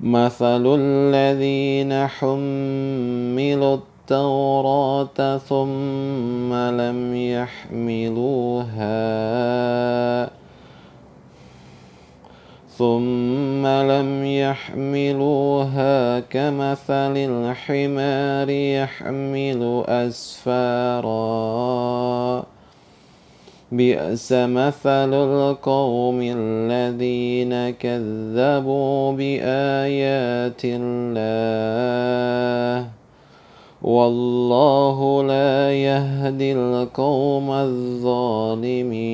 مثل الذين حملوا التوراة ثم لم يحملوها ثم لم يحملوها كمثل الحمار يحمل أسفارا. بئس مثل القوم الذين كذبوا بآيات الله. والله لا يهدي القوم الظالمين.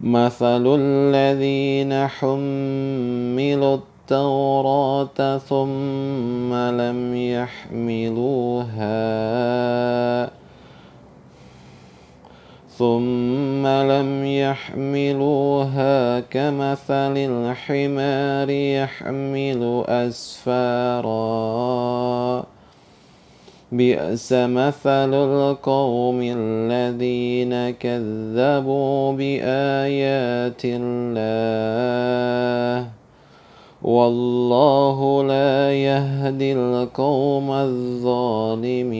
مثل الذين حملوا التوراة ثم لم يحملوها. ثم لم يحملوها كمثل الحمار يحمل أسفارا. بئس مثل القوم الذين كذبوا بآيات الله. والله لا يهدي القوم الظالمين.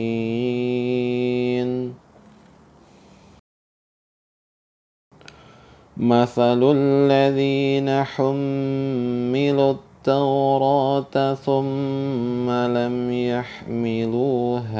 مثل الذين حملوا التوراة ثم لم يحملوها.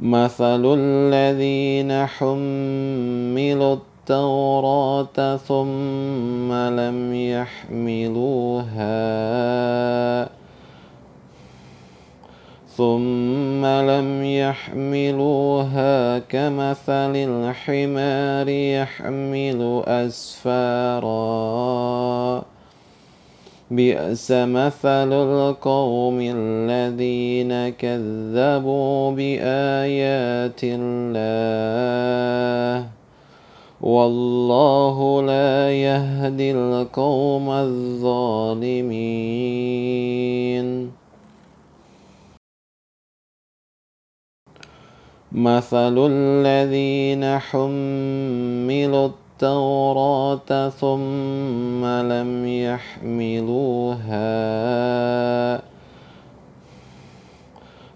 مثل الذين حملوا التوراة ثم لم يحملوها ثم لم يحملوها كمثل الحمار يحمل أسفارا بئس مثل القوم الذين كذبوا بآيات الله. والله لا يهدي القوم الظالمين. مثل الذين حملوا التوراة ثم لم يحملوها.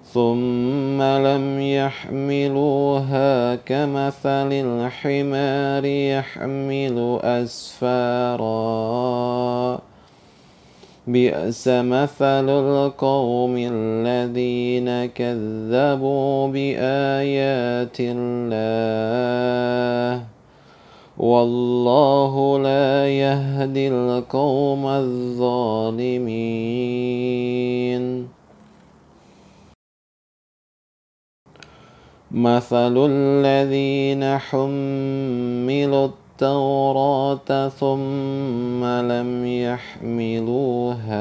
ثم لم يحملوها كمثل الحمار يحمل أسفارا. بئس مثل القوم الذين كذبوا بآيات الله. والله لا يهدي القوم الظالمين. مثل الذين حملوا التوراة ثم لم يحملوها.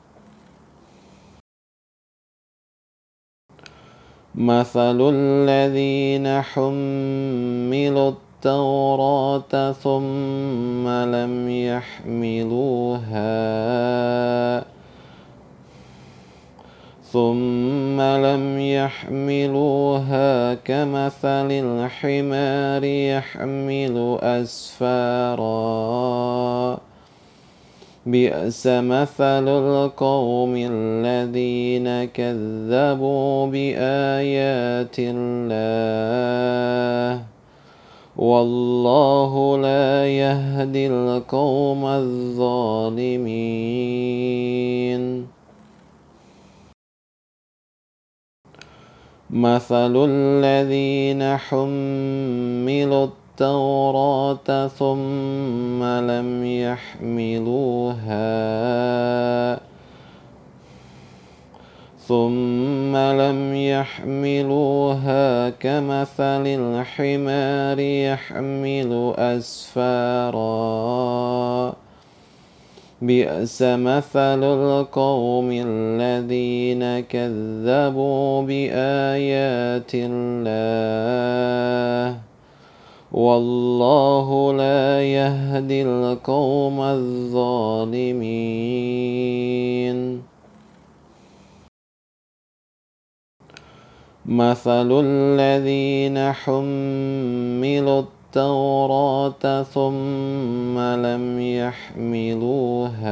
مثل الذين حملوا التوراة ثم لم يحملوها ثم لم يحملوها كمثل الحمار يحمل أسفارا بئس مثل القوم الذين كذبوا بآيات الله. والله لا يهدي القوم الظالمين. مثل الذين حملوا التوراة ثم لم يحملوها. ثم لم يحملوها كمثل الحمار يحمل أسفارا. بئس مثل القوم الذين كذبوا بآيات الله. والله لا يهدي القوم الظالمين. مثل الذين حملوا التوراة ثم لم يحملوها.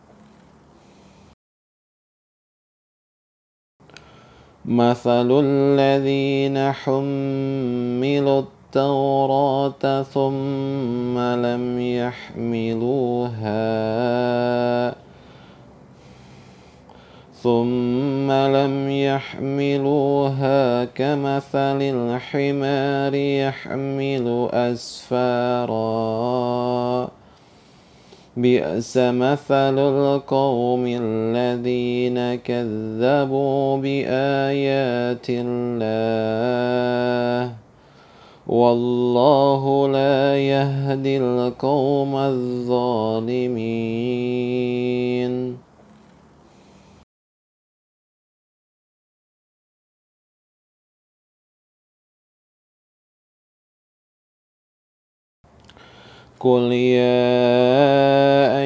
مثل الذين حملوا التوراة ثم لم يحملوها ثم لم يحملوها كمثل الحمار يحمل أسفارا بئس مثل القوم الذين كذبوا بآيات الله. والله لا يهدي القوم الظالمين. قل يا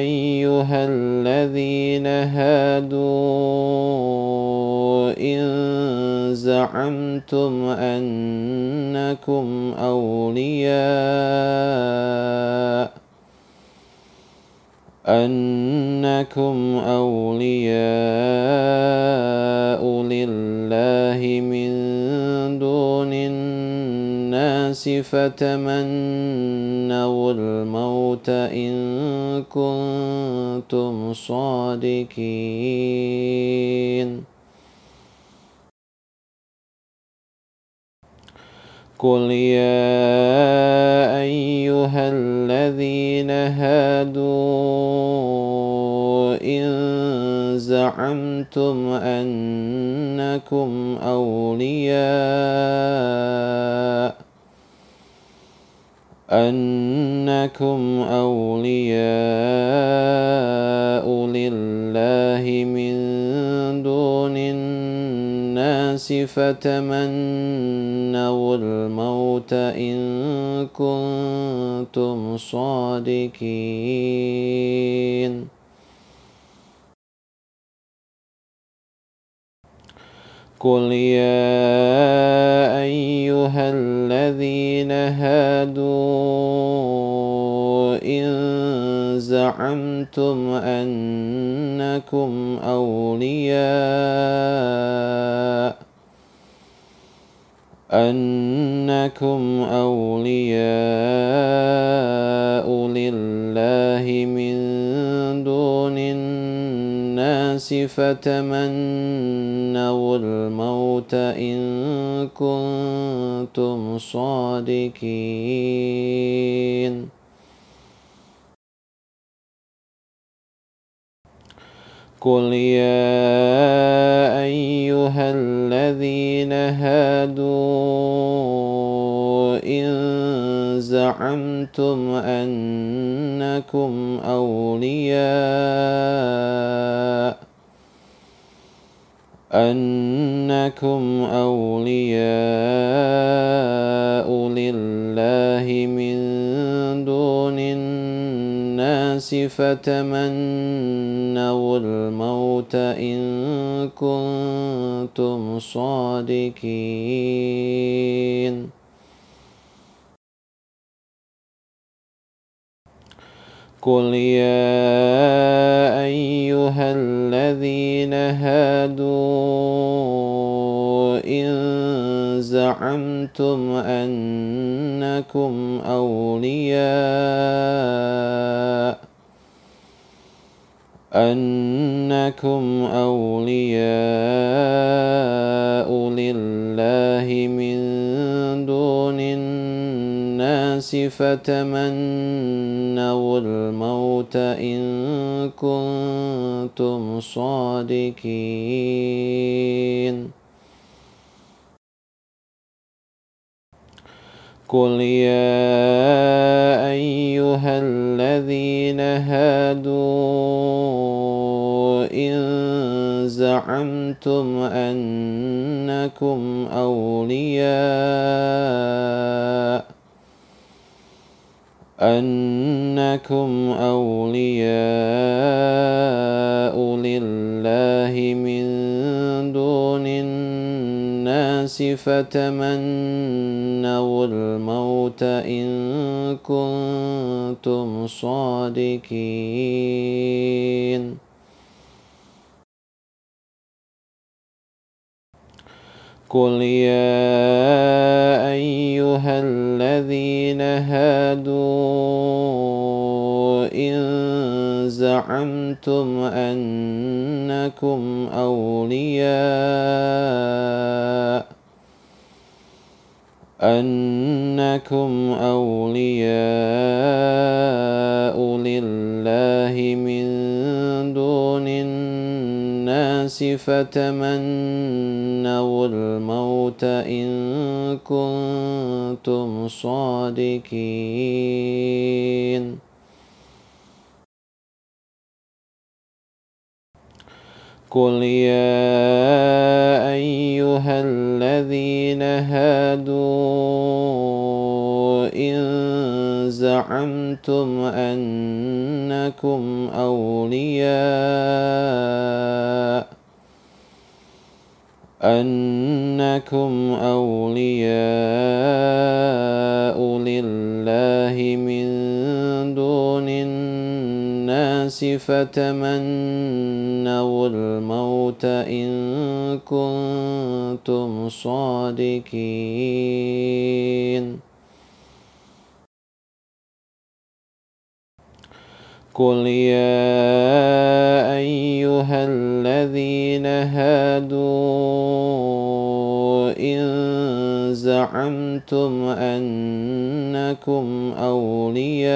أيها الذين هادوا إن زعمتم أنكم أولياء أنكم أولياء لله من دون الناس فتمنوا الموت إن كنتم صادقين. قل يا أيها الذين هادوا إن زعمتم أنكم أولياء أنكم أولياء الناس فتمنوا الموت إن كنتم صادقين. قل يا أيها الذين هادوا إن زعمتم أنكم أولياء أنكم أولياء لله من دون الناس فتمنوا الموت إن كنتم صادقين. قل يا أيها الذين هادوا إن زعمتم أنكم أولياء أنكم أولياء لله من دون الناس فتمنوا الموت إن كنتم صادقين. قل يا أيها الذين هادوا إن زعمتم أنكم أولياء أنكم أولياء لله من دون الناس فتمنوا الموت إن كنتم صادقين. قل يا أيها الذين هادوا إن زعمتم أنكم أولياء أنكم أولياء لله من دون الناس فتمنوا الموت إن كنتم صادقين قل يا أيها الذين هادوا إن زعمتم أنكم أولياء أنكم أولياء لله من دون الناس فتمنوا الموت إن كنتم صادقين. قل يا أيها الذين هادوا إن زعمتم أنكم أولياء أنكم أولياء لله من دون الناس فتمنوا الموت إن كنتم صادقين. قل يا أيها الذين هادوا إن زعمتم أنكم أولياء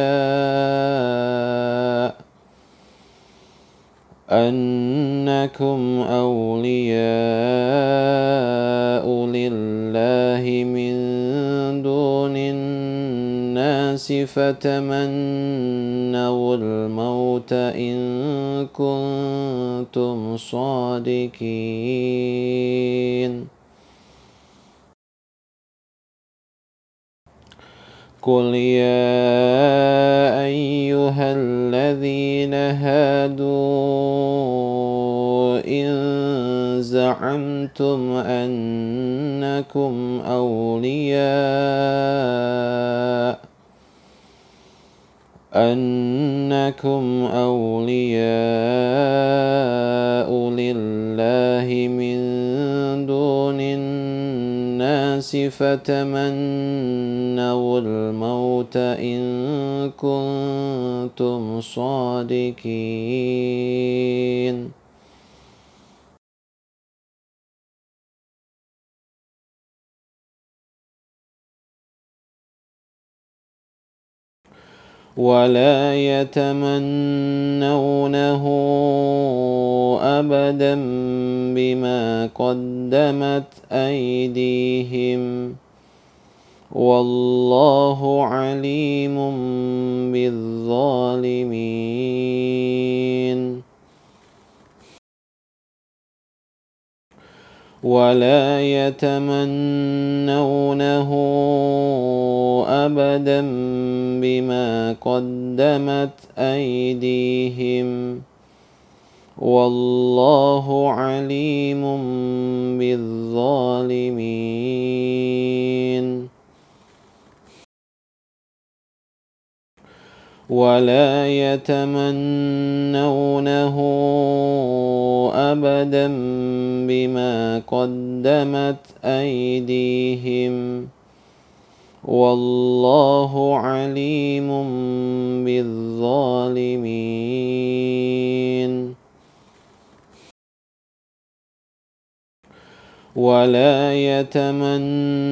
أنكم أولياء لله من دون الناس فتمنوا الموت إن كنتم صادقين. قل يا أيها الذين هادوا إن زعمتم أنكم أولياء أنكم أولياء لله من دون الناس فتمنوا الموت إن كنتم صادقين. ولا يتمنونه ابدا بما قدمت ايديهم والله عليم بالظالمين ولا يتمنونه أبدا بما قدمت أيديهم. والله عليم بالظالمين. ولا يتمنونه أبدا بما قدمت أيديهم. والله عليم بالظالمين. ولا يتمنونه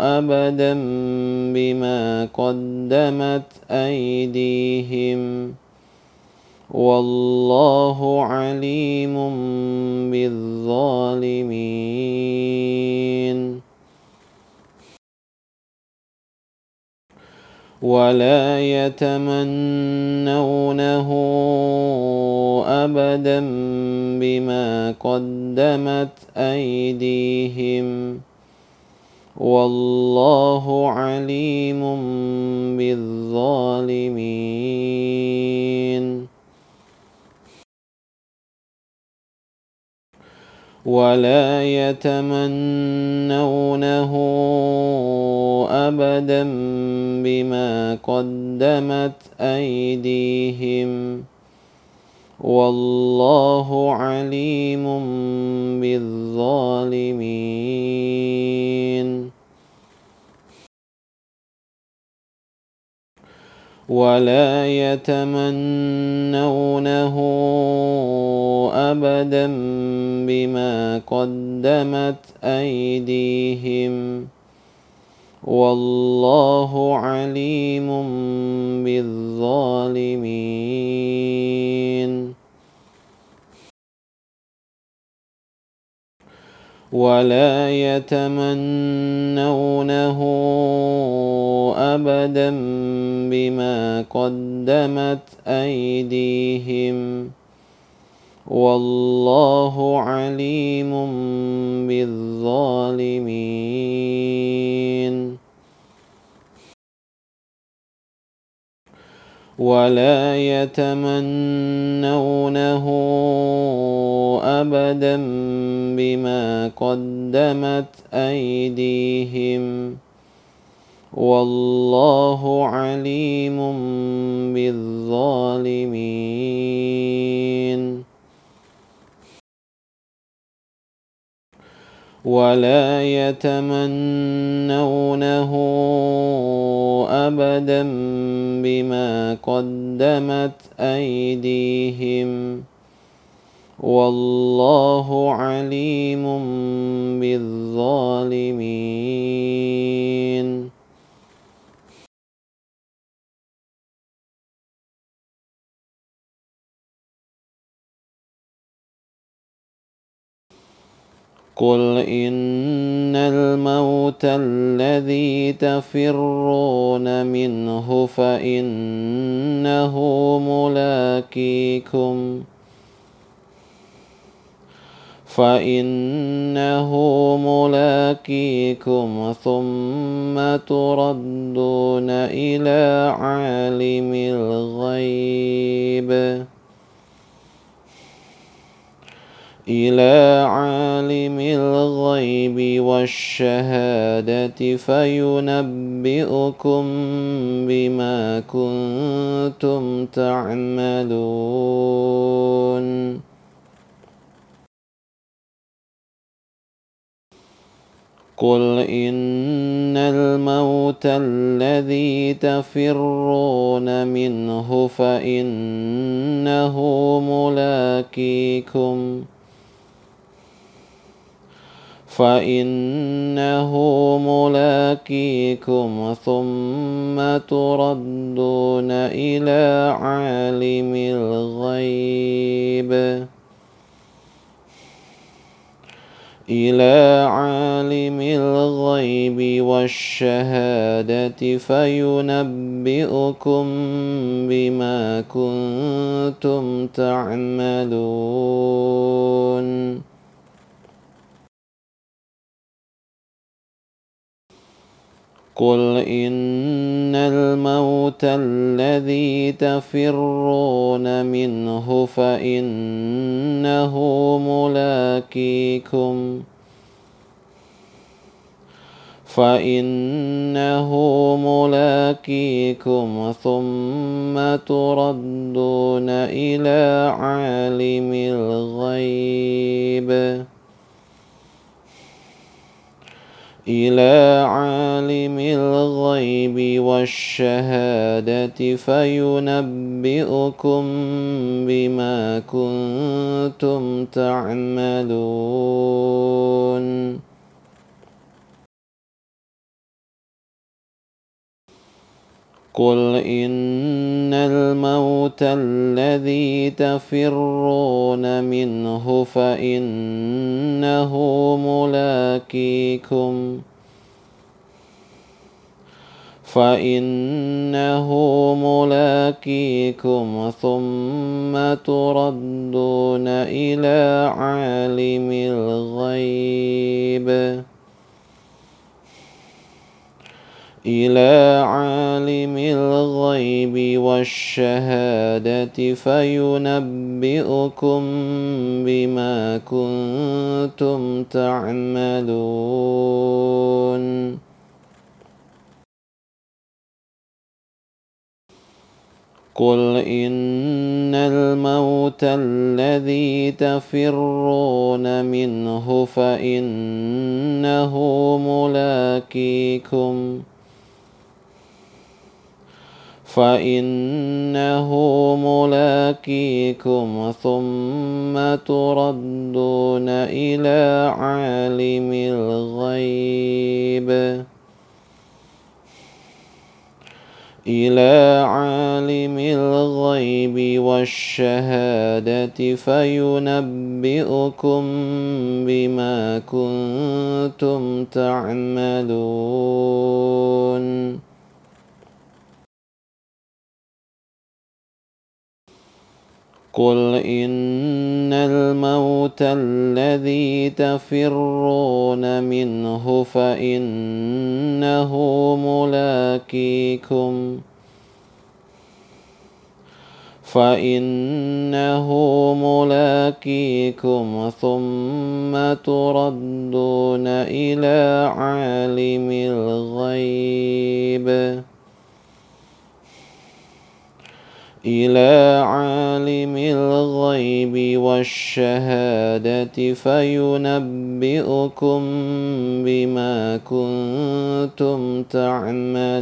ابدا بما قدمت ايديهم والله عليم بالظالمين ولا يتمنونه أبدا بما قدمت أيديهم. والله عليم بالظالمين. ولا يتمنونه ابدا بما قدمت ايديهم والله عليم بالظالمين ولا يتمنونه ابدا بما قدمت ايديهم والله عليم بالظالمين ولا يتمنونه أبدا بما قدمت أيديهم. والله عليم بالظالمين. ولا يتمنونه ابدا بما قدمت ايديهم والله عليم بالظالمين ولا يتمنونه ابدا بما قدمت ايديهم والله عليم بالظالمين قل إن الموت الذي تفرون منه فإنه ملاقيكم فإنه ملاقيكم ثم تردون إلى عالم الغيب إلى عالم الغيب والشهادة فينبئكم بما كنتم تعملون. قل إن الموت الذي تفرون منه فإنه ملاقيكم فإنه ملاقيكم ثم تردون إلى عالم الغيب إلى عالم الغيب والشهادة فينبئكم بما كنتم تعملون قل إن الموت الذي تفرون منه فإنه ملاقيكم فإنه ملاقيكم ثم تردون إلى عالم الغيب إلى عالم الغيب والشهادة فينبئكم بما كنتم تعملون. قل إن الموت الذي تفرون منه فإنه ملاقيكم فإنه ملاقيكم ثم تردون إلى عالم الغيب إلى عالم الغيب والشهادة فينبئكم بما كنتم تعملون. قل إن الموت الذي تفرون منه فإنه ملاقيكم. فإنه ملاقيكم ثم تردون إلى عالم الغيب إلى عالم الغيب والشهادة فينبئكم بما كنتم تعملون قل إن الموت الذي تفرون منه فإنه ملاقيكم فإنه ملاقيكم ثم تردون إلى عالم الغيب إلى عالم الغيب والشهادة فينبئكم بما كنتم تعملون.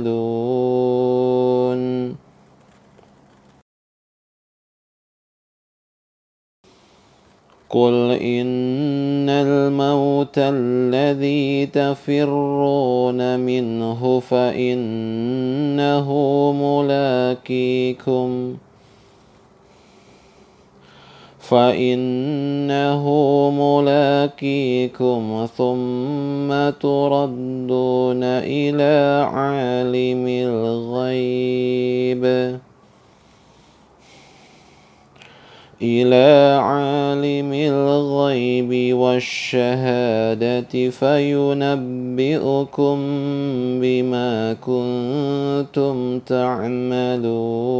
قل إن الموت الذي تفرون منه فإنه ملاقيكم فإنه ملاقيكم ثم تردون إلى عالم الغيب إلى عالم الغيب والشهادة فينبئكم بما كنتم تعملون.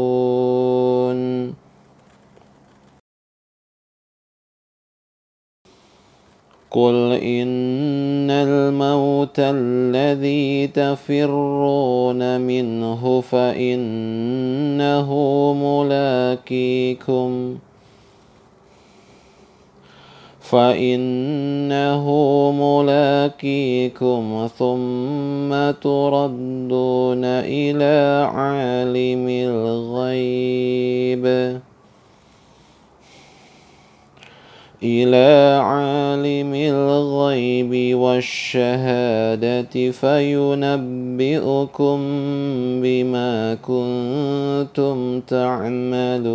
قل إن الموت الذي تفرون منه فإنه ملاقيكم. فإنه ملاقيكم ثم تردون إلى عالم الغيب إلى عالم الغيب والشهادة فينبئكم بما كنتم تعملون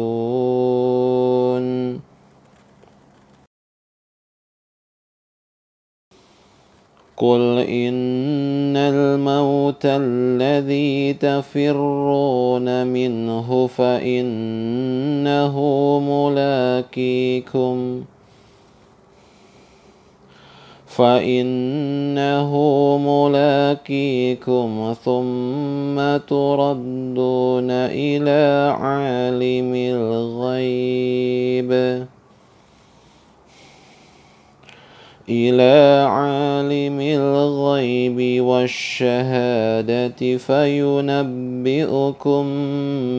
قل إن الموت الذي تفرون منه فإنه ملاقيكم فإنه ملاقيكم ثم تردون إلى عالم الغيب إلى عالم الغيب والشهادة فينبئكم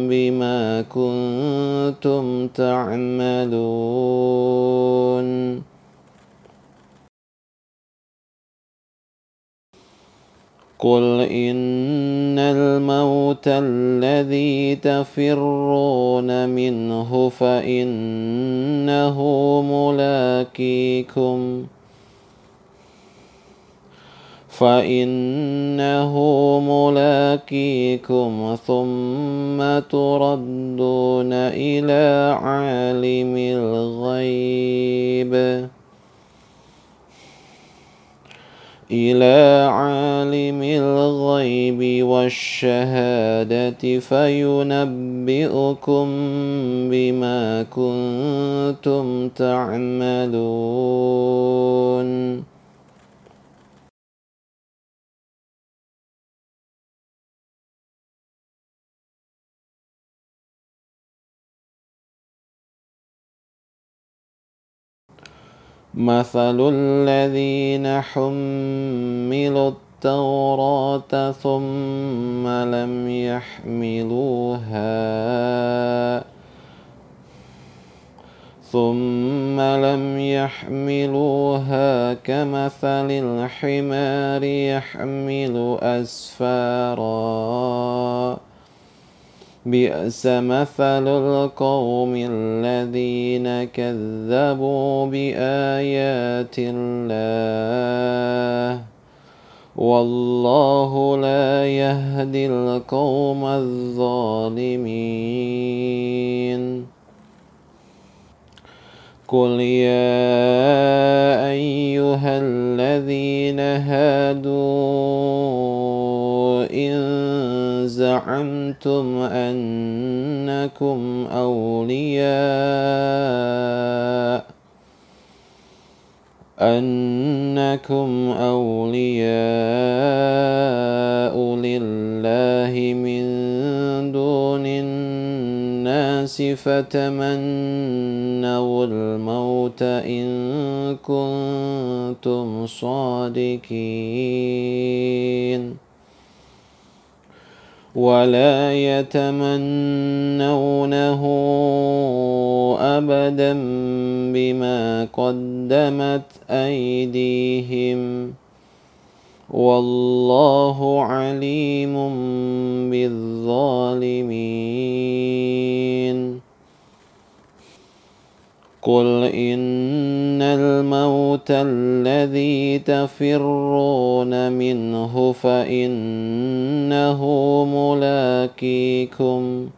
بما كنتم تعملون. قل إن الموت الذي تفرون منه فإنه ملاقيكم. فإنه ملاقيكم ثم تردون إلى عالم الغيب إلى عالم الغيب والشهادة فينبئكم بما كنتم تعملون مثل الذين حملوا التوراة ثم لم يحملوها ثم لم يحملوها كمثل الحمار يحمل أسفاراً بئس مثل القوم الذين كذبوا بآيات الله. والله لا يهدي القوم الظالمين. قل يا أيها الذين هادوا إن زعمتم أنكم أولياء أنكم أولياء لله من دون الناس فتمنوا الموت إن كنتم صادقين. ولا يتمنونه أبدا بما قدمت أيديهم. والله عليم بالظالمين. قل إن الموت الذي تفرون منه فإنه ملاقيكم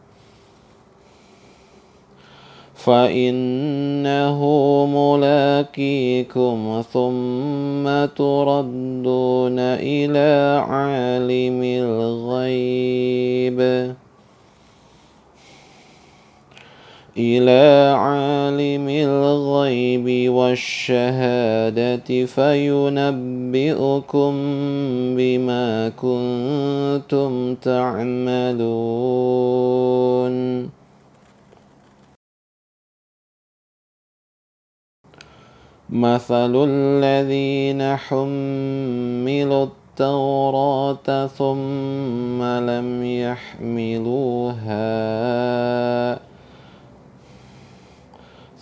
فإنه ملاقيكم ثم تردون إلى عالم الغيب إلى عالم الغيب والشهادة فينبئكم بما كنتم تعملون. مثل الذين حملوا التوراة ثم لم يحملوها.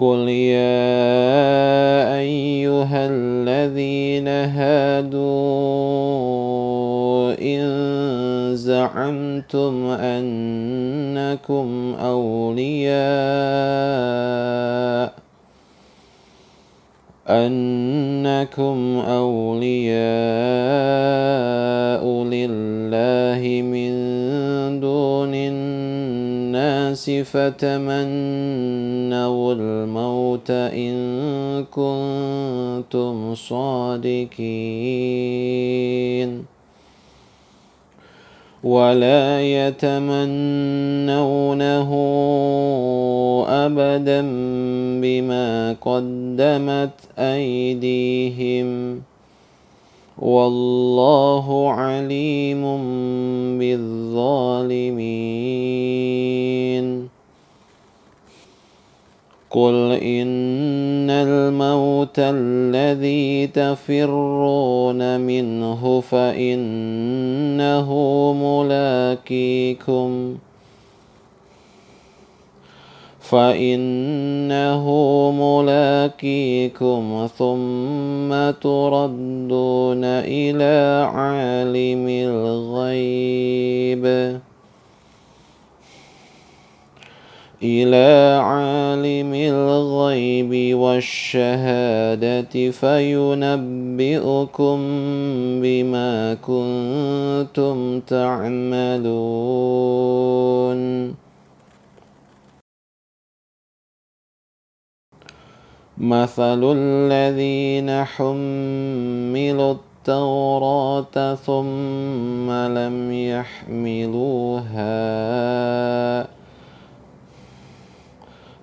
قل يا أيها الذين هادوا إن زعمتم أنكم أولياء أنكم أولياء لله من دون الناس فتمنوا الموت إن كنتم صادقين. ولا يتمنونه أبدا بما قدمت أيديهم. والله عليم بالظالمين. قل إن الموت الذي تفرون منه فإنه ملاقيكم فإنه ملاقيكم ثم تردون إلى عالم الغيب إلى عالم الغيب والشهادة فينبئكم بما كنتم تعملون. مثل الذين حملوا التوراة ثم لم يحملوها.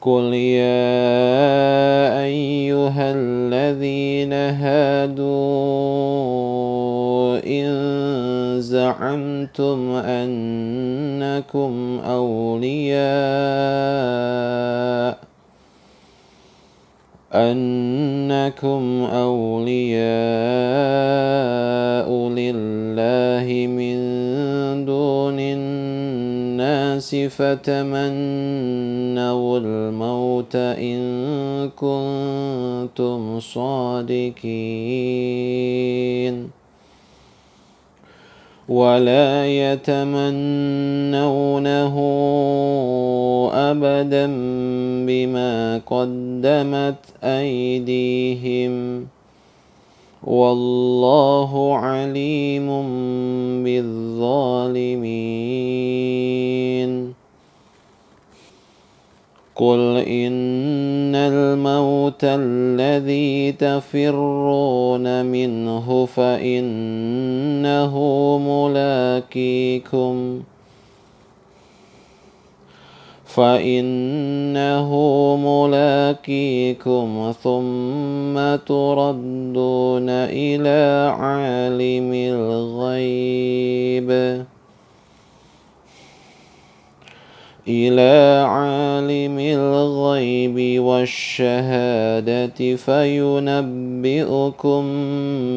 قل يا أيها الذين هادوا إن زعمتم أنكم أولياء أنكم أولياء لله من دون الناس فتمنوا الموت إن كنتم صادقين. ولا يتمنونه ابدا بما قدمت أيديهم. والله عليم بالظالمين. قل إن الموت الذي تفرون منه فإنه ملاقيكم فإنه ملاقيكم ثم تردون إلى عالم الغيب إلى عالم الغيب والشهادة فينبئكم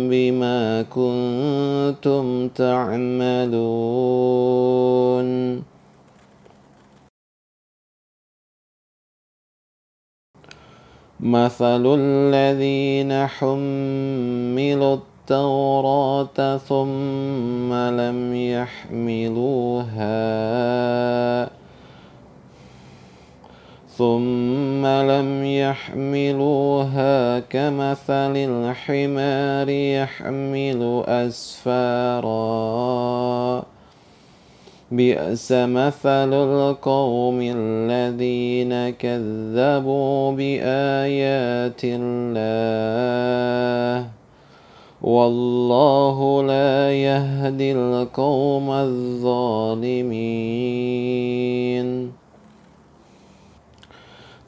بما كنتم تعملون مثل الذين حملوا التوراة ثم لم يحملوها ثم لم يحملوها كمثل الحمار يحمل أسفارا. بئس مثل القوم الذين كذبوا بآيات الله. والله لا يهدي القوم الظالمين.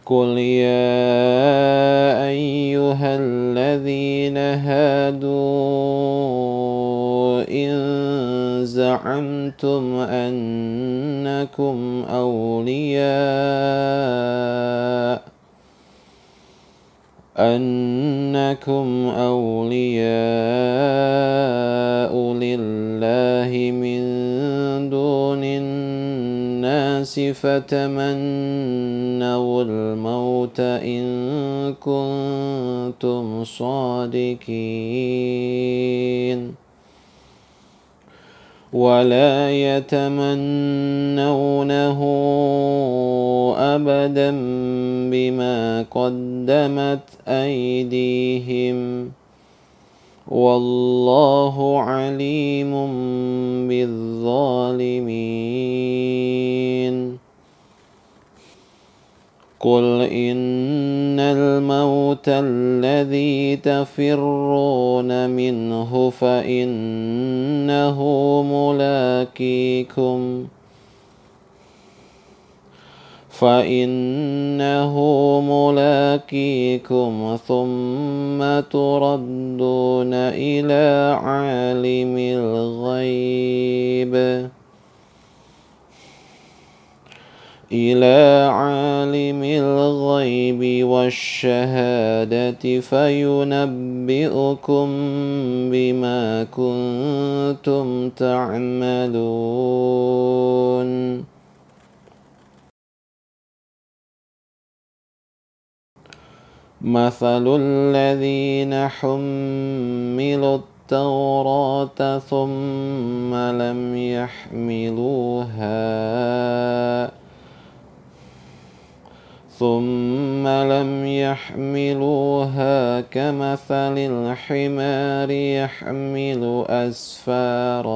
قل يا أيها الذين هادوا إن زعمتم أنكم أولياء أنكم أولياء لله من دون الناس فتمنوا الموت إن كنتم صادقين. ولا يتمنونه ابدا بما قدمت أيديهم. والله عليم بالظالمين. قل إن الموت الذي تفرون منه فإنه ملاقيكم فإنه ملاقيكم ثم تردون إلى عالم الغيب إلى عالم الغيب والشهادة فينبئكم بما كنتم تعملون مثل الذين حملوا التوراة ثم لم يحملوها ثم لم يحملوها كمثل الحمار يحمل أسفارا.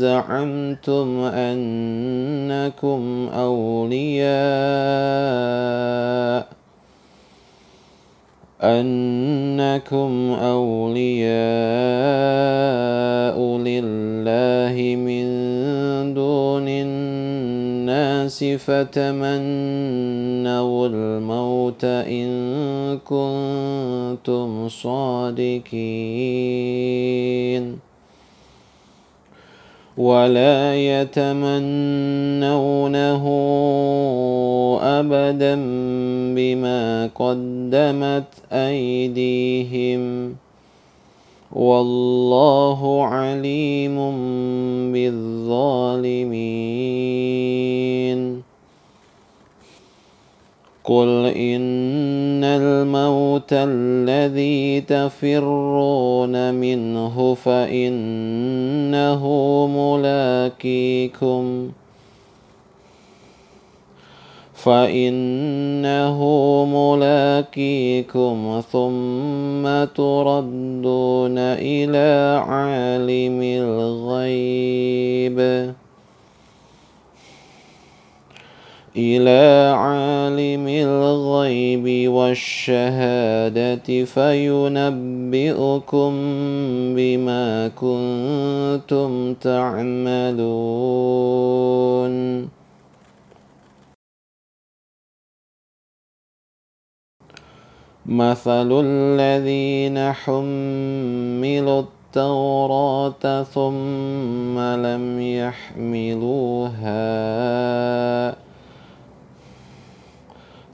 زعمتم أنكم أولياء أنكم أولياء لله من دون الناس فتمنوا الموت إن كنتم صادقين ولا يتمنونه ابدا بما قدمت ايديهم والله عليم بالظالمين قل إن الموت الذي تفرون منه فإنه ملاقيكم فإنه ملاقيكم ثم تردون إلى عالم الغيب إلى عالم الغيب والشهادة فينبئكم بما كنتم تعملون. مثل الذين حملوا التوراة ثم لم يحملوها.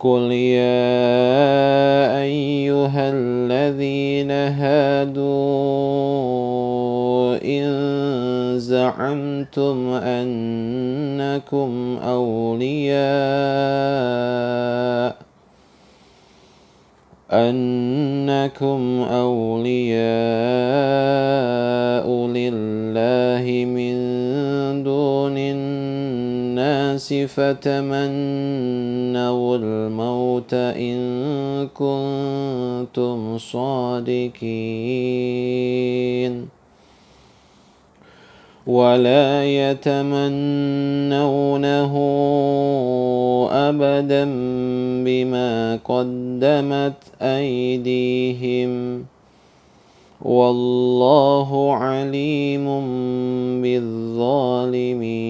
قل يا أيها الذين هادوا إن زعمتم أنكم أولياء أنكم أولياء لله من الناس فتمنوا الموت إن كنتم صادقين. ولا يتمنونه ابدا بما قدمت أيديهم. والله عليم بالظالمين.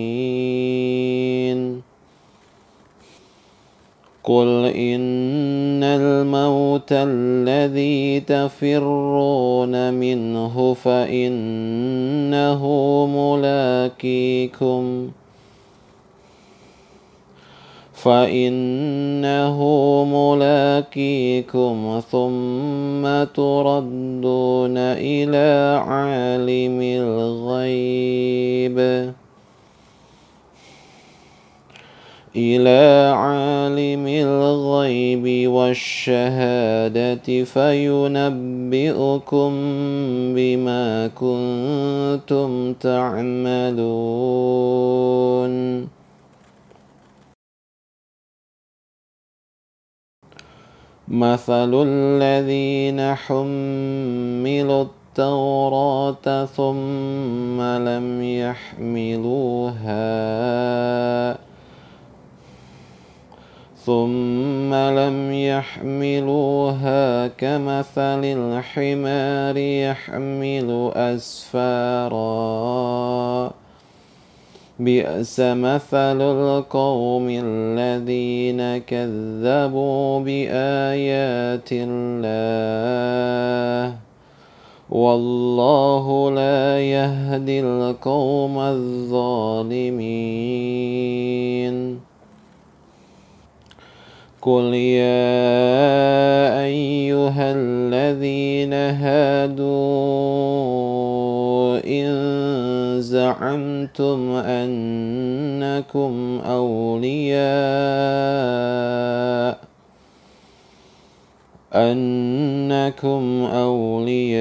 قل إن الموت الذي تفرون منه فإنه ملاقيكم فإنه ملاقيكم ثم تردون إلى عالم الغيب إلى عالم الغيب والشهادة فينبئكم بما كنتم تعملون مثل الذين حملوا التوراة ثم لم يحملوها ثم لم يحملوها كمثل الحمار يحمل أسفارا. بئس مثل القوم الذين كذبوا بآيات الله. والله لا يهدي القوم الظالمين. قل يا أيها الذين هادوا إن زعمتم أنكم أولياء أنكم أولياء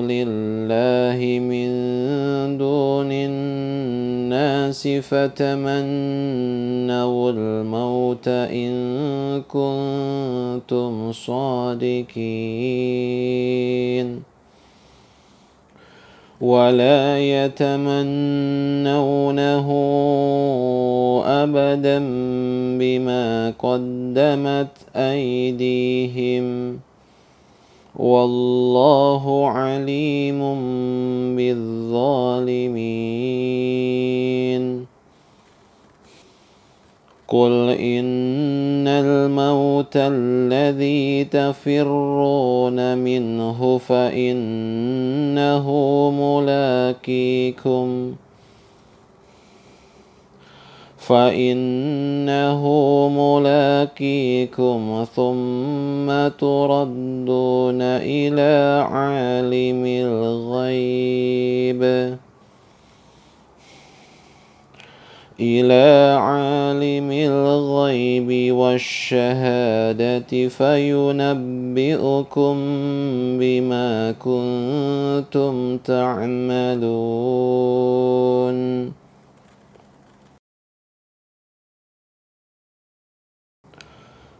لله من دون الناس فتمنوا الموت إن كنتم صادقين. ولا يتمنونه ابدا بما قدمت ايديهم والله عليم بالظالمين قل إن الموت الذي تفرون منه فإنه ملاقيكم فإنه ملاقيكم ثم تردون إلى عالم الغيب إلى عالم الغيب والشهادة فينبئكم بما كنتم تعملون.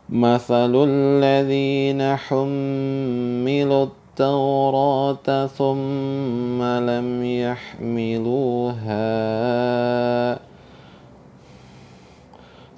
مثل الذين حملوا التوراة ثم لم يحملوها.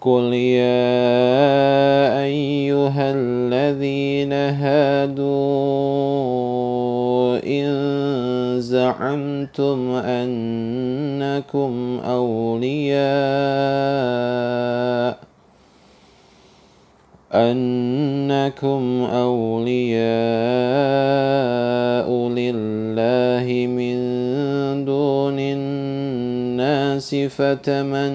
قل يا أيها الذين هادوا إن زعمتم أنكم أولياء أنكم أولياء لله من دون الناس فتمنوا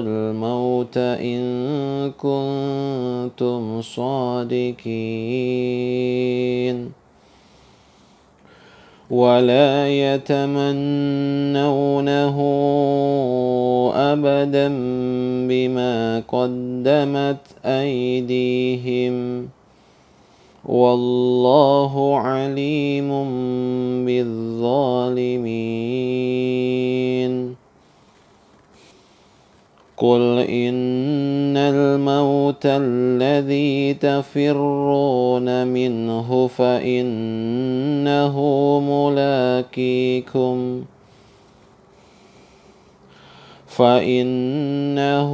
الموت إن كنتم صادقين. ولا يتمنونه ابدا بما قدمت ايديهم والله عليم بالظالمين قل إن الموت الذي تفرون منه فإنه ملاقيكم فإنه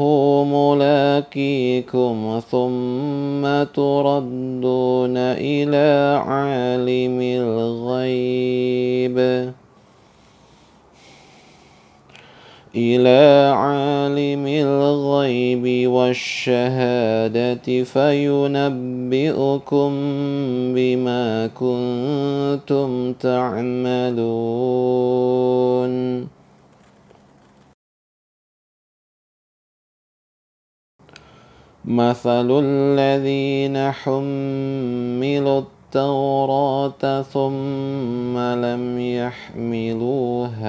ملاقيكم ثم تردون إلى عالم الغيب إلى عالم الغيب والشهادة فينبئكم بما كنتم تعملون. مثل الذين حملوا التوراة ثم لم يحملوها.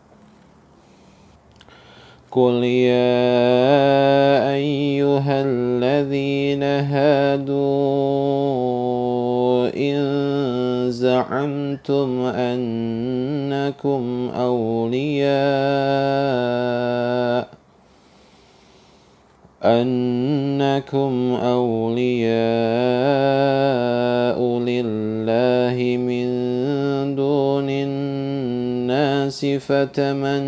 قل يا أيها الذين هادوا إن زعمتم أنكم أولياء أنكم أولياء لله من دون الناس فتمنوا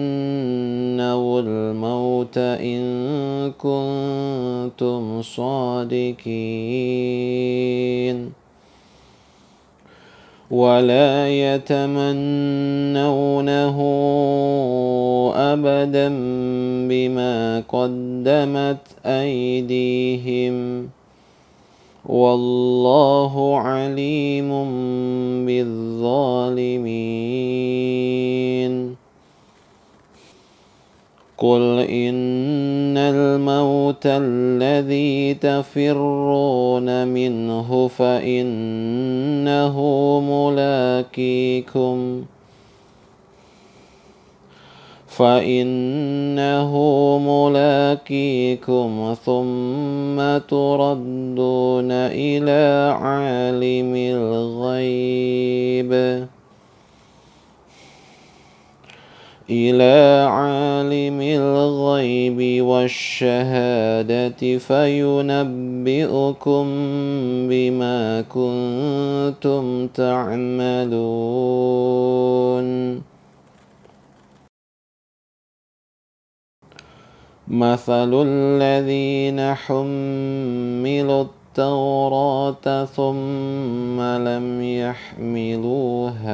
الموت إن كنتم صادقين. ولا يتمنونه ابدا بما قدمت ايديهم والله عليم بالظالمين قل إن الموت الذي تفرون منه فإنه ملاقيكم فإنه ملاقيكم ثم تردون إلى عالم الغيب إلى عالم الغيب والشهادة فينبئكم بما كنتم تعملون. مثل الذين حملوا التوراة ثم لم يحملوها.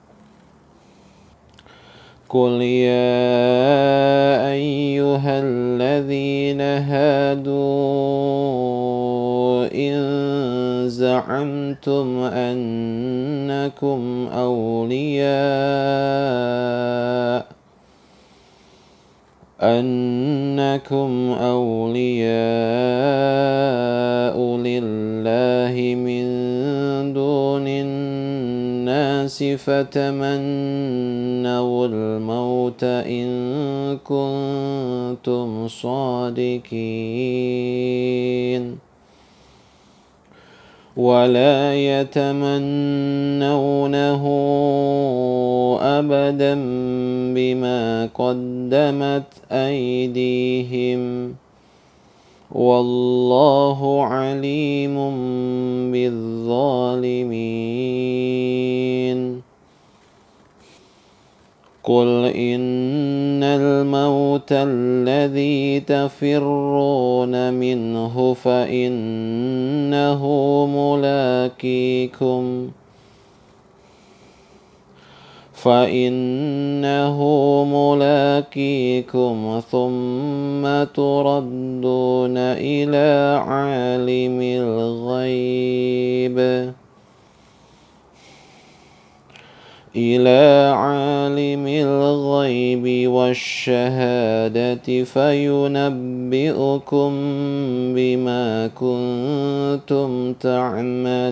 قل يا أيها الذين هادوا إن زعمتم أنكم أولياء أنكم أولياء لله من دون الناس فتمنوا الموت إن كنتم صادقين. ولا يتمنونه ابدا بما قدمت أيديهم. والله عليم بالظالمين. قل إن الموت الذي تفرون منه فإنه ملاقيكم فإنه ملاقيكم ثم تردون إلى عالم الغيب إلى عالم الغيب والشهادة فينبئكم بما كنتم تعملون.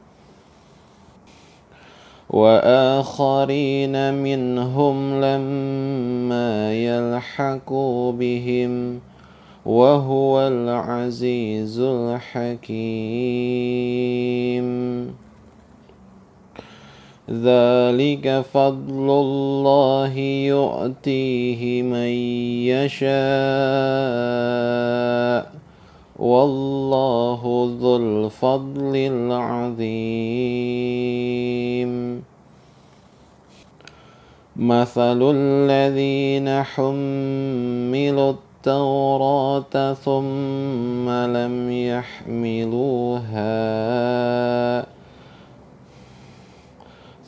وآخرين منهم لما يلحقوا بهم وهو العزيز الحكيم. ذلك فضل الله يؤتيه من يشاء. والله ذو الفضل العظيم. مثل الذين حملوا التوراة ثم لم يحملوها.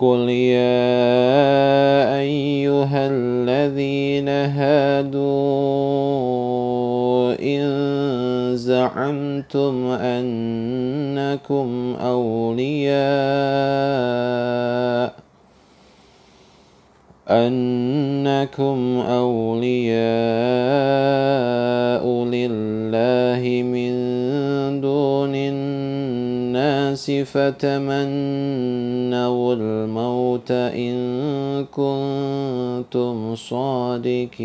قل يا أيها الذين هادوا إن زعمتم أنكم أولياء أنكم أولياء لله من دون الناس فتمنوا الموت إن كنتم صادقين.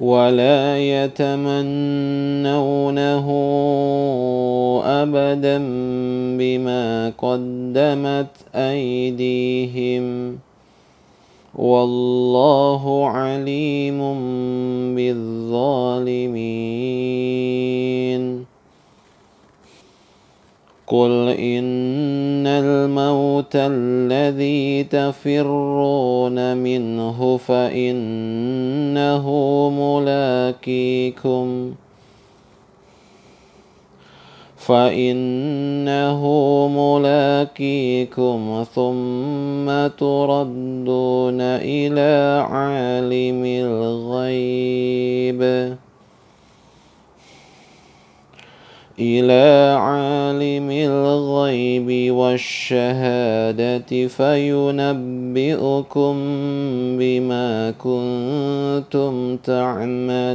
ولا يتمنونه ابدا بما قدمت ايديهم والله عليم بالظالمين قل إن الموت الذي تفرون منه فإنه ملاقيكم فإنه ملاقيكم ثم تردون إلى عالم الغيب إلى عالم الغيب والشهادة فينبئكم بما كنتم تعملون.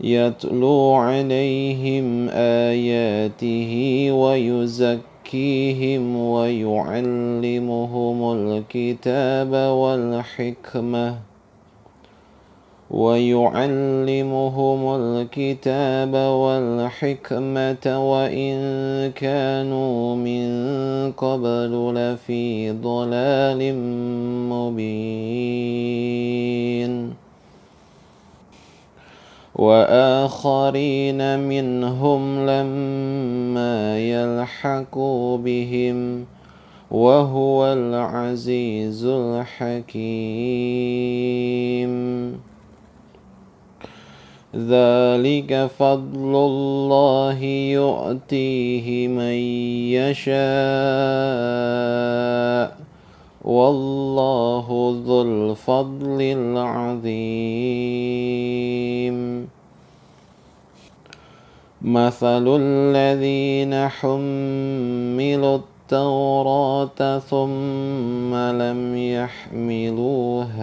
يتلو عليهم آياته ويزكيهم ويعلمهم الكتاب والحكمة ويعلمهم الكتاب والحكمة وإن كانوا من قبل لفي ضلال مبين وآخرين منهم لما يلحقوا بهم وهو العزيز الحكيم. ذلك فضل الله يؤتيه من يشاء. والله ذو الفضل العظيم. مثل الذين حملوا التوراة ثم لم يحملوها.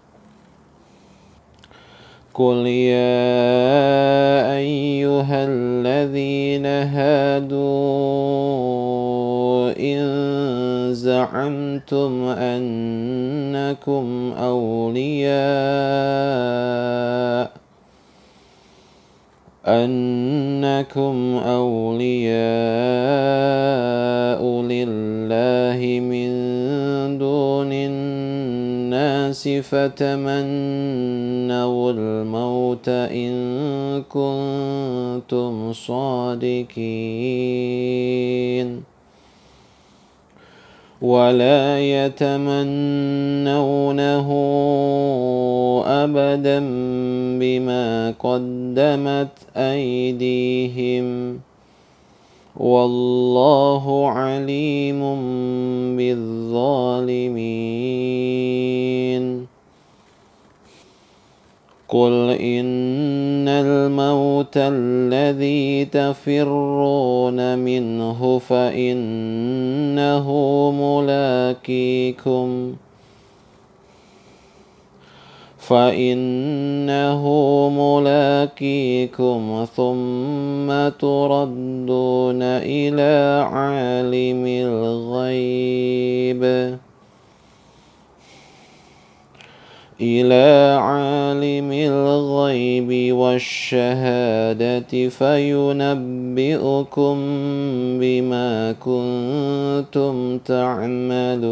قل يا أيها الذين هادوا إن زعمتم أنكم أولياء أنكم أولياء لله من دون الناس فتمنوا الموت إن كنتم صادقين. ولا يتمنونه ابدا بما قدمت أيديهم. والله عليم بالظالمين. قل إن الموت الذي تفرون منه فإنه ملاقيكم فإنه ملاقيكم ثم تردون إلى عالم الغيب إلى عالم الغيب والشهادة فينبئكم بما كنتم تعملون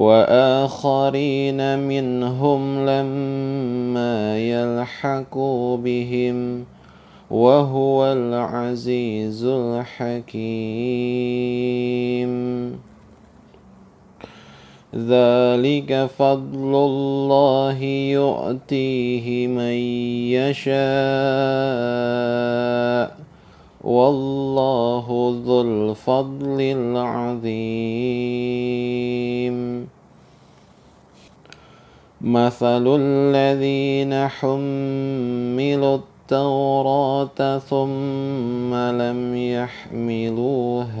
وآخرين منهم لما يلحقوا بهم وهو العزيز الحكيم. ذلك فضل الله يؤتيه من يشاء. والله ذو الفضل العظيم. مثل الذين حملوا التوراة ثم لم يحملوها.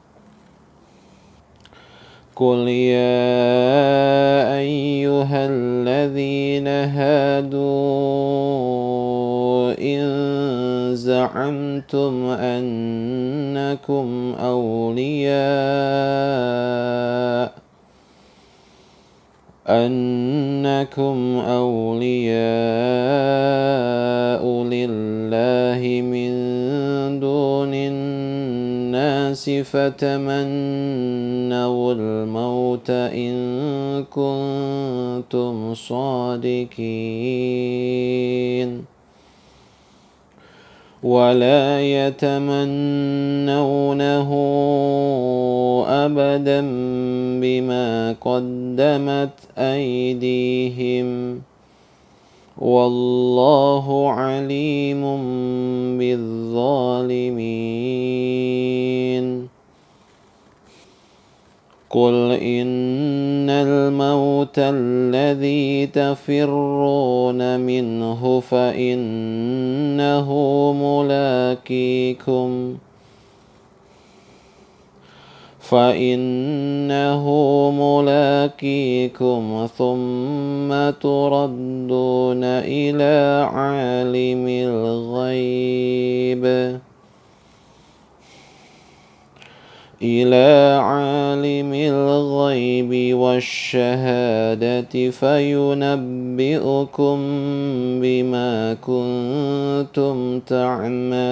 قل يا أيها الذين هادوا إن زعمتم أنكم أولياء أنكم أولياء لله من دون الناس فتمنوا الموت إن كنتم صادقين. ولا يتمنونه أبدا بما قدمت أيديهم. والله عليم بالظالمين. قل إن الموت الذي تفرون منه فإنه ملاقيكم فإنه ملاقيكم ثم تردون إلى عالم الغيب إلى عالم الغيب والشهادة فينبئكم بما كنتم تعملون.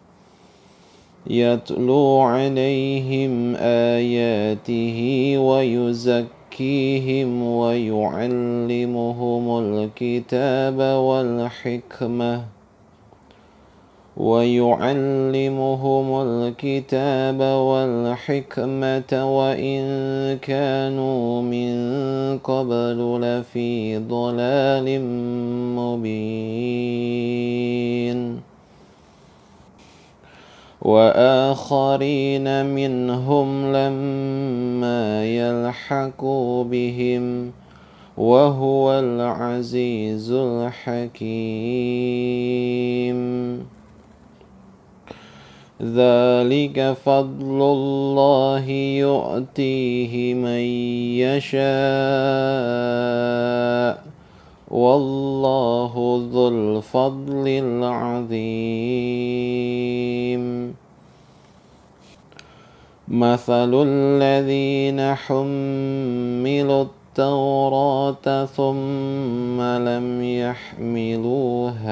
يتلو عليهم آياته ويزكيهم ويعلمهم الكتاب والحكمة ويعلمهم الكتاب والحكمة وإن كانوا من قبل لفي ضلال مبين وآخرين منهم لما يلحقوا بهم وهو العزيز الحكيم. ذلك فضل الله يؤتيه من يشاء. والله ذو الفضل العظيم. مثل الذين حملوا التوراة ثم لم يحملوها.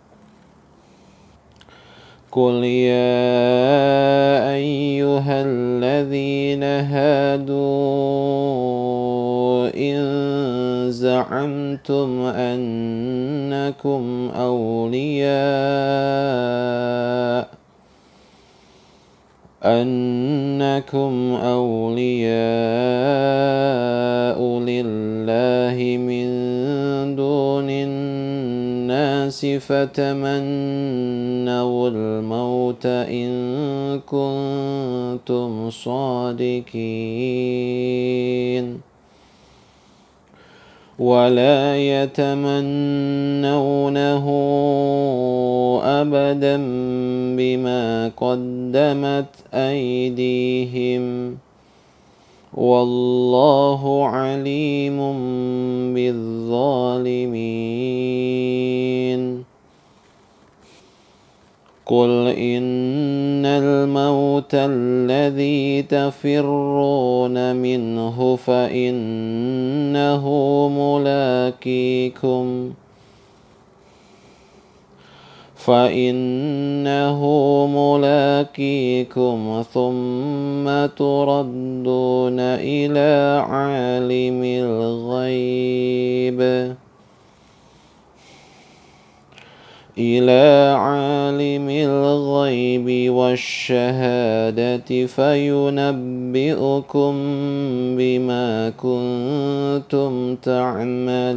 قل يا أيها الذين هادوا إن زعمتم أنكم أولياء أنكم أولياء لله من دون الناس فتمنوا الموت إن كنتم صادقين. ولا يتمنونه ابدا بما قدمت أيديهم. والله عليم بالظالمين. قل إن الموت الذي تفرون منه فإنه ملاقيكم فإنه ملاقيكم ثم تردون إلى عالم الغيب إلى عالم الغيب والشهادة فينبئكم بما كنتم تعملون.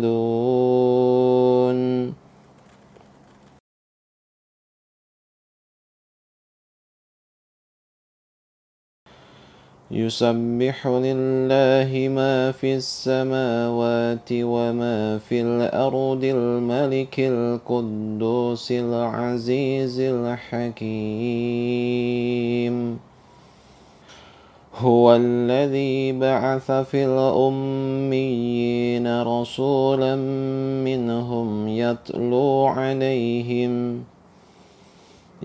يسبح لله ما في السماوات وما في الأرض الملك القدوس العزيز الحكيم. هو الذي بعث في الأميين رسولا منهم يتلو عليهم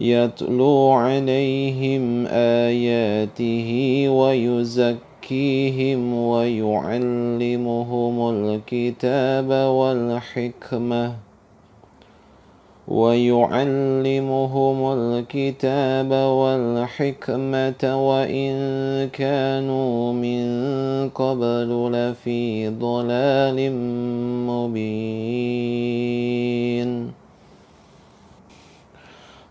يتلو عليهم آياته ويزكيهم ويعلمهم الكتاب والحكمة ويعلمهم الكتاب والحكمة وإن كانوا من قبل لفي ضلال مبين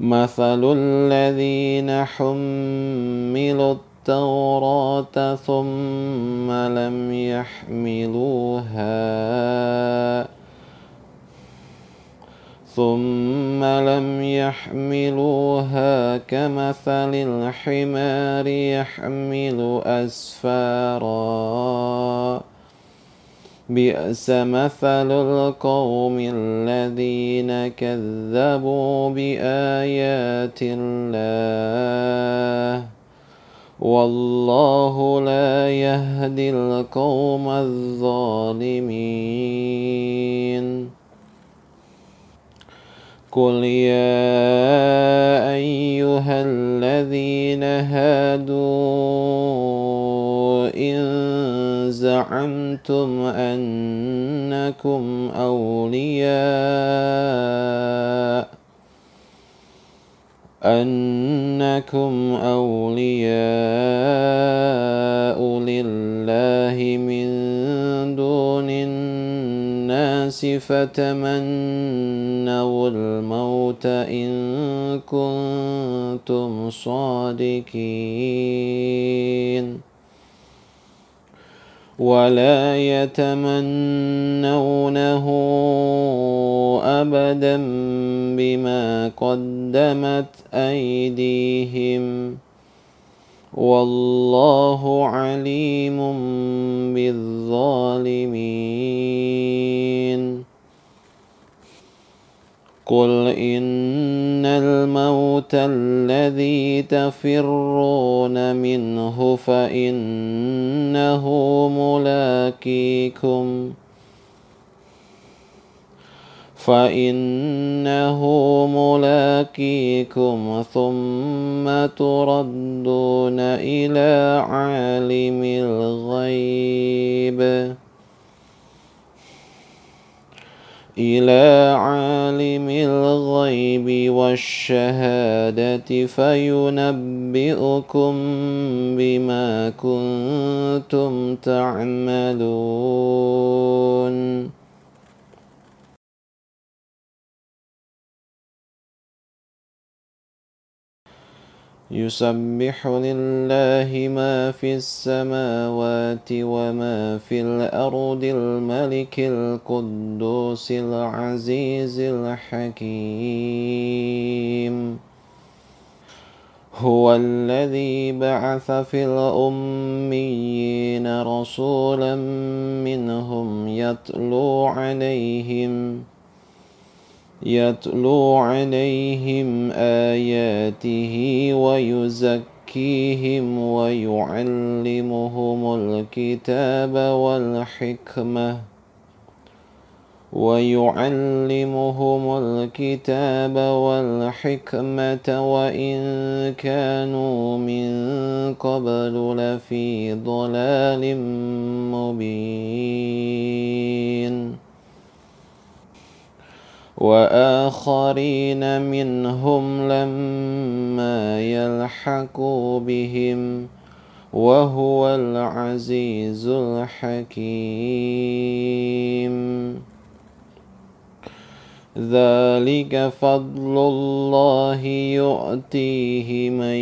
مثل الذين حملوا التوراة ثم لم يحملوها ثم لم يحملوها كمثل الحمار يحمل أسفارا. بئس مثل القوم الذين كذبوا بآيات الله. والله لا يهدي القوم الظالمين. قل يا أيها الذين هادوا إن زعمتم أنكم أولياء أنكم أولياء لله من دون الناس فتمنوا الموت إن كنتم صادقين. ولا يتمنونه أبدا بما قدمت أيديهم. والله عليم بالظالمين. قل إن الموت الذي تفرون منه فإنه ملاقيكم فإنه ملاقيكم ثم تردون إلى عالم الغيب إلى عالم الغيب والشهادة فينبئكم بما كنتم تعملون. يسبح لله ما في السماوات وما في الأرض الملك القدوس العزيز الحكيم. هو الذي بعث في الأميين رسولا منهم يتلو عليهم يتلو عليهم آياته ويزكيهم ويعلمهم الكتاب والحكمة ويعلمهم الكتاب والحكمة وإن كانوا من قبل لفي ضلال مبين وآخرين منهم لما يلحقوا بهم وهو العزيز الحكيم. ذلك فضل الله يؤتيه من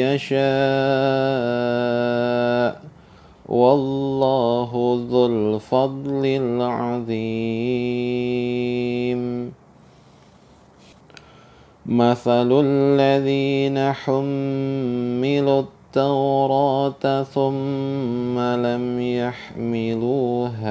يشاء. والله ذو الفضل العظيم. مثل الذين حملوا التوراة ثم لم يحملوها.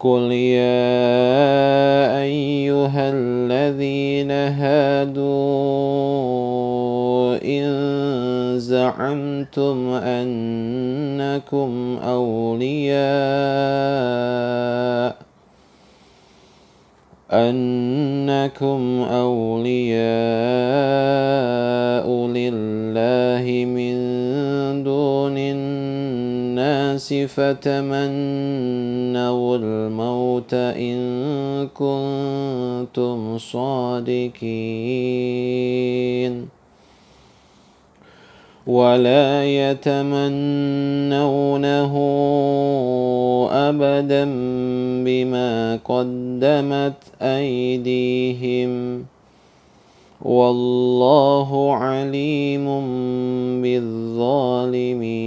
قل يا أيها الذين هادوا إن زعمتم أنكم أولياء أنكم أولياء لله من دون الناس فتمنوا الموت إن كنتم صادقين. ولا يتمنونه ابدا بما قدمت ايديهم والله عليم بالظالمين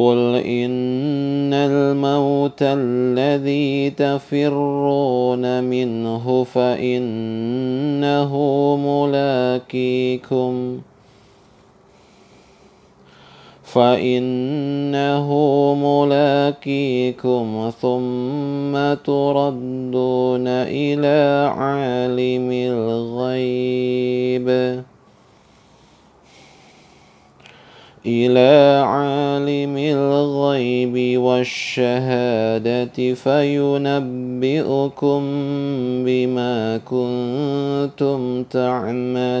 قل إن الموت الذي تفرون منه فإنه ملاقيكم فإنه ملاقيكم ثم تردون إلى عالم الغيب إلى عالم الغيب والشهادة فينبئكم بما كنتم تعملون.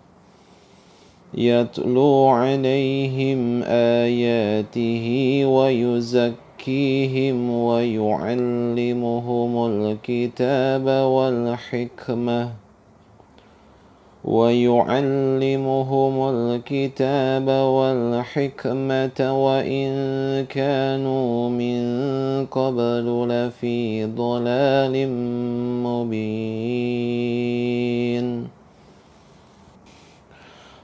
يتلو عليهم آياته ويزكيهم ويعلمهم الكتاب والحكمة ويعلمهم الكتاب والحكمة وإن كانوا من قبل لفي ضلال مبين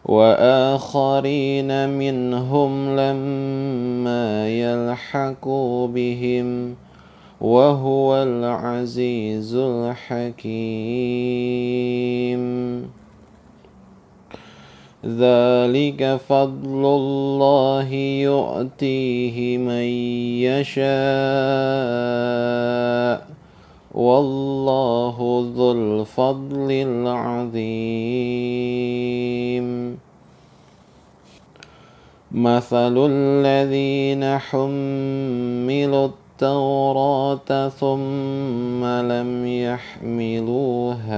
وآخرين منهم لما يلحقوا بهم وهو العزيز الحكيم. ذلك فضل الله يؤتيه من يشاء. والله ذو الفضل العظيم. مثل الذين حملوا التوراة ثم لم يحملوها.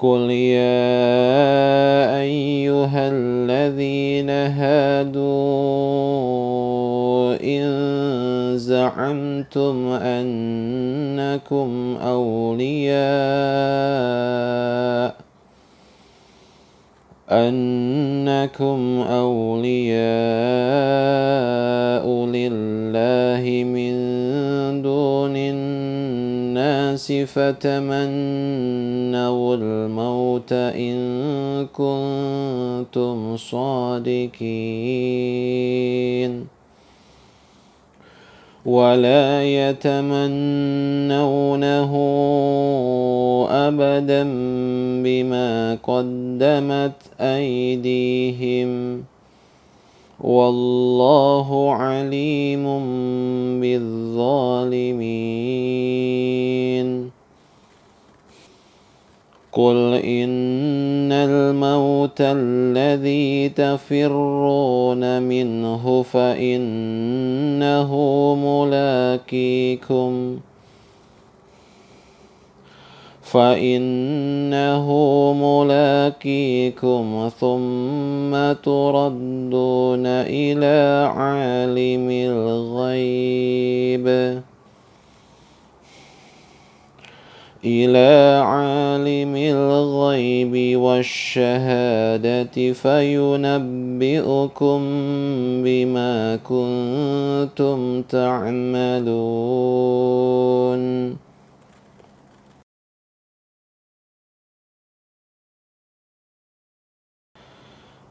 قل يا أيها الذين هادوا إن زعمتم أنكم أولياء أنكم أولياء لله من دون الناس فتمنوا الموت إن كنتم صادقين. ولا يتمنونه ابدا بما قدمت أيديهم. والله عليم بالظالمين. قل إن الموت الذي تفرون منه فإنه ملاقيكم فإنه ملاقيكم ثم تردون إلى عالم الغيب إلى عالم الغيب والشهادة فينبئكم بما كنتم تعملون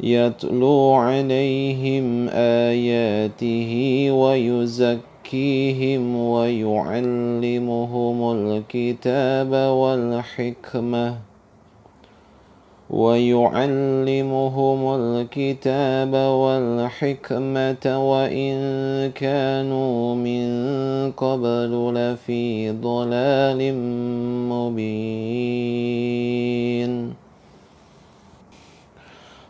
يتلو عليهم آياته ويزكيهم ويعلمهم الكتاب والحكمة ويعلمهم الكتاب والحكمة وإن كانوا من قبل لفي ضلال مبين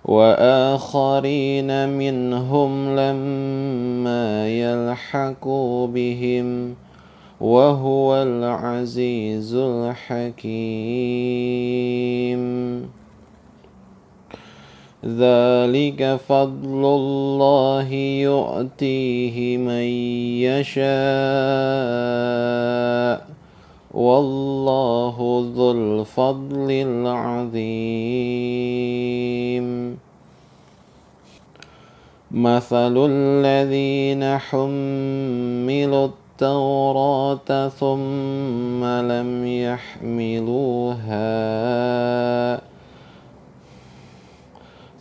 وآخرين منهم لما يلحقوا بهم وهو العزيز الحكيم. ذلك فضل الله يؤتيه من يشاء. والله ذو الفضل العظيم. مثل الذين حملوا التوراة ثم لم يحملوها.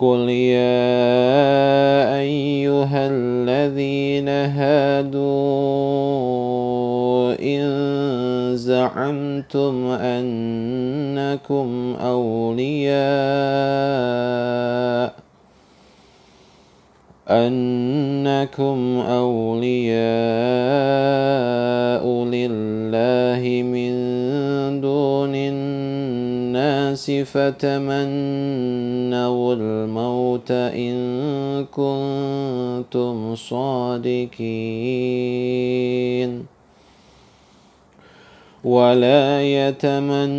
قل يا أيها الذين هادوا إن زعمتم أنكم أولياء أنكم أولياء لله من دون الناس فتمنوا الموت إن كنتم صادقين. ولا يتمنونه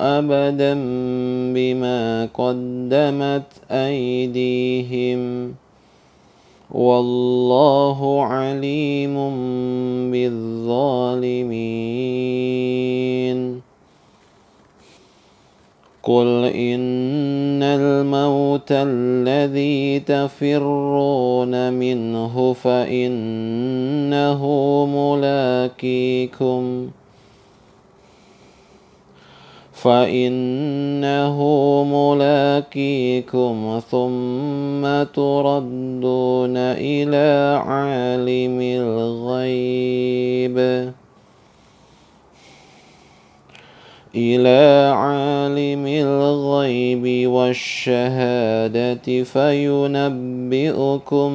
ابدا بما قدمت ايديهم والله عليم بالظالمين قل إن الموت الذي تفرون منه فإنه ملاقيكم فإنه ملاقيكم ثم تردون إلى عالم الغيب إلى عالم الغيب والشهادة فينبئكم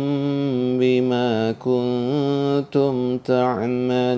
بما كنتم تعملون.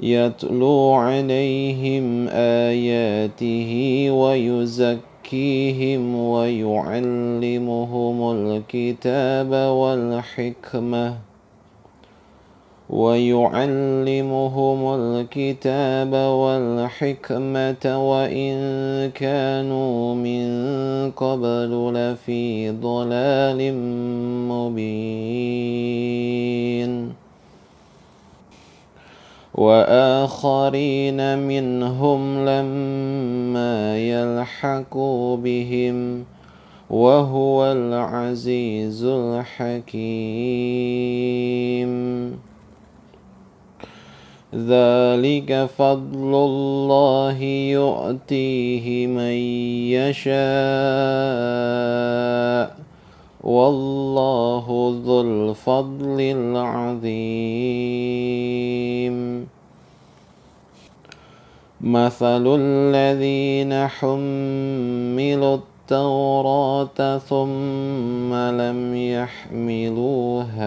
يتلو عليهم آياته ويزكيهم ويعلمهم الكتاب والحكمة ويعلمهم الكتاب والحكمة وإن كانوا من قبل لفي ضلال مبين وآخرين منهم لما يلحقوا بهم وهو العزيز الحكيم. ذلك فضل الله يؤتيه من يشاء. والله ذو الفضل العظيم. مثل الذين حملوا التوراة ثم لم يحملوها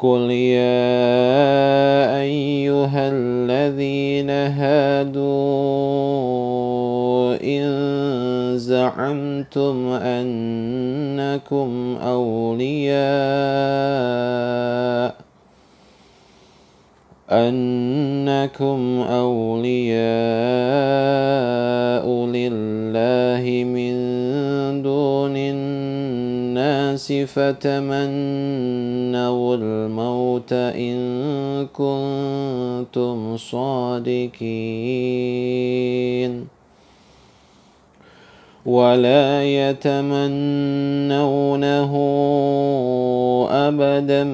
قل يا أيها الذين هادوا إن زعمتم أنكم أولياء أنكم أولياء الناس فتمنوا الموت إن كنتم صادقين. ولا يتمنونه ابدا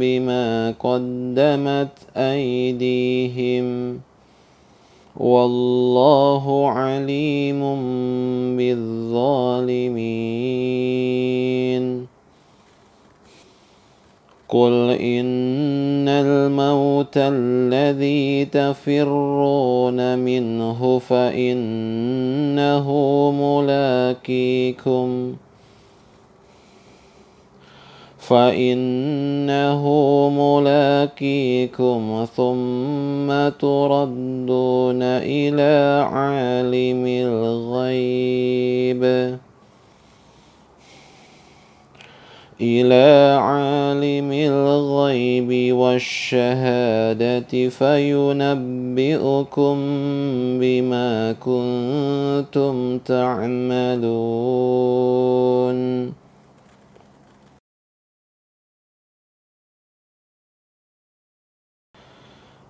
بما قدمت أيديهم. والله عليم بالظالمين. قل إن الموت الذي تفرون منه فإنه ملاقيكم فإنه ملاقيكم ثم تردون إلى عالم الغيب إلى عالم الغيب والشهادة فينبئكم بما كنتم تعملون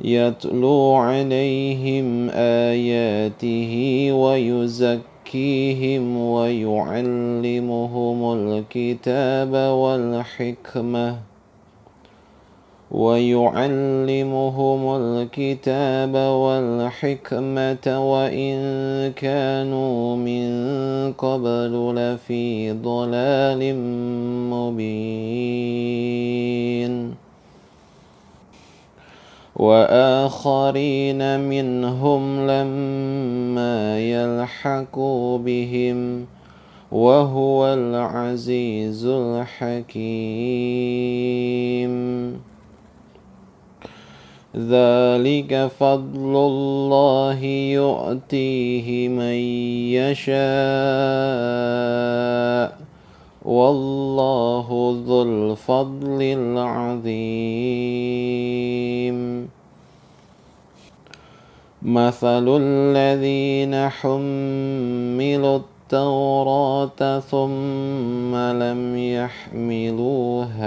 يتلو عليهم آياته ويزكيهم ويعلمهم الكتاب والحكمة ويعلمهم الكتاب والحكمة وإن كانوا من قبل لفي ضلال مبين وآخرين منهم لما يلحقوا بهم وهو العزيز الحكيم. ذلك فضل الله يؤتيه من يشاء. والله ذو الفضل العظيم. مثل الذين حملوا التوراة ثم لم يحملوها.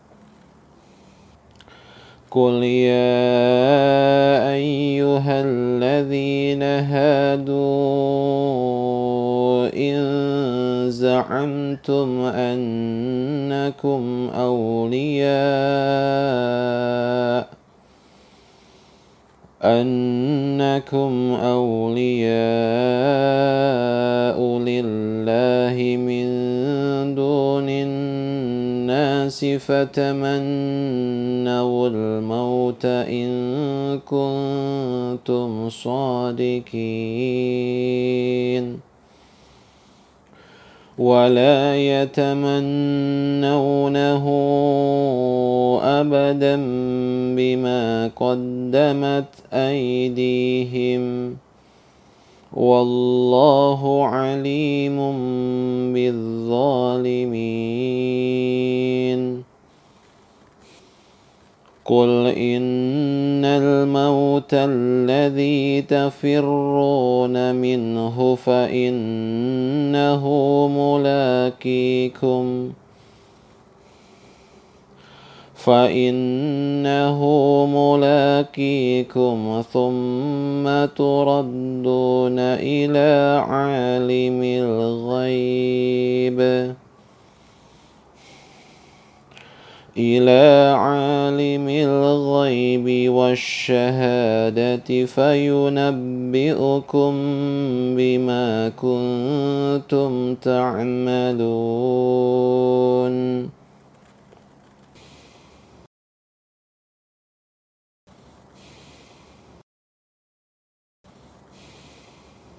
قل يا أيها الذين هادوا إن زعمتم أنكم أولياء أنكم أولياء لله من دون الناس فتمنوا الموت إن كنتم صادقين. ولا يتمنونه ابدا بما قدمت ايديهم والله عليم بالظالمين قل إن الموت الذي تفرون منه فإنه ملاقيكم فإنه ملاقيكم ثم تردون إلى عالم الغيب إلى عالم الغيب والشهادة فينبئكم بما كنتم تعملون.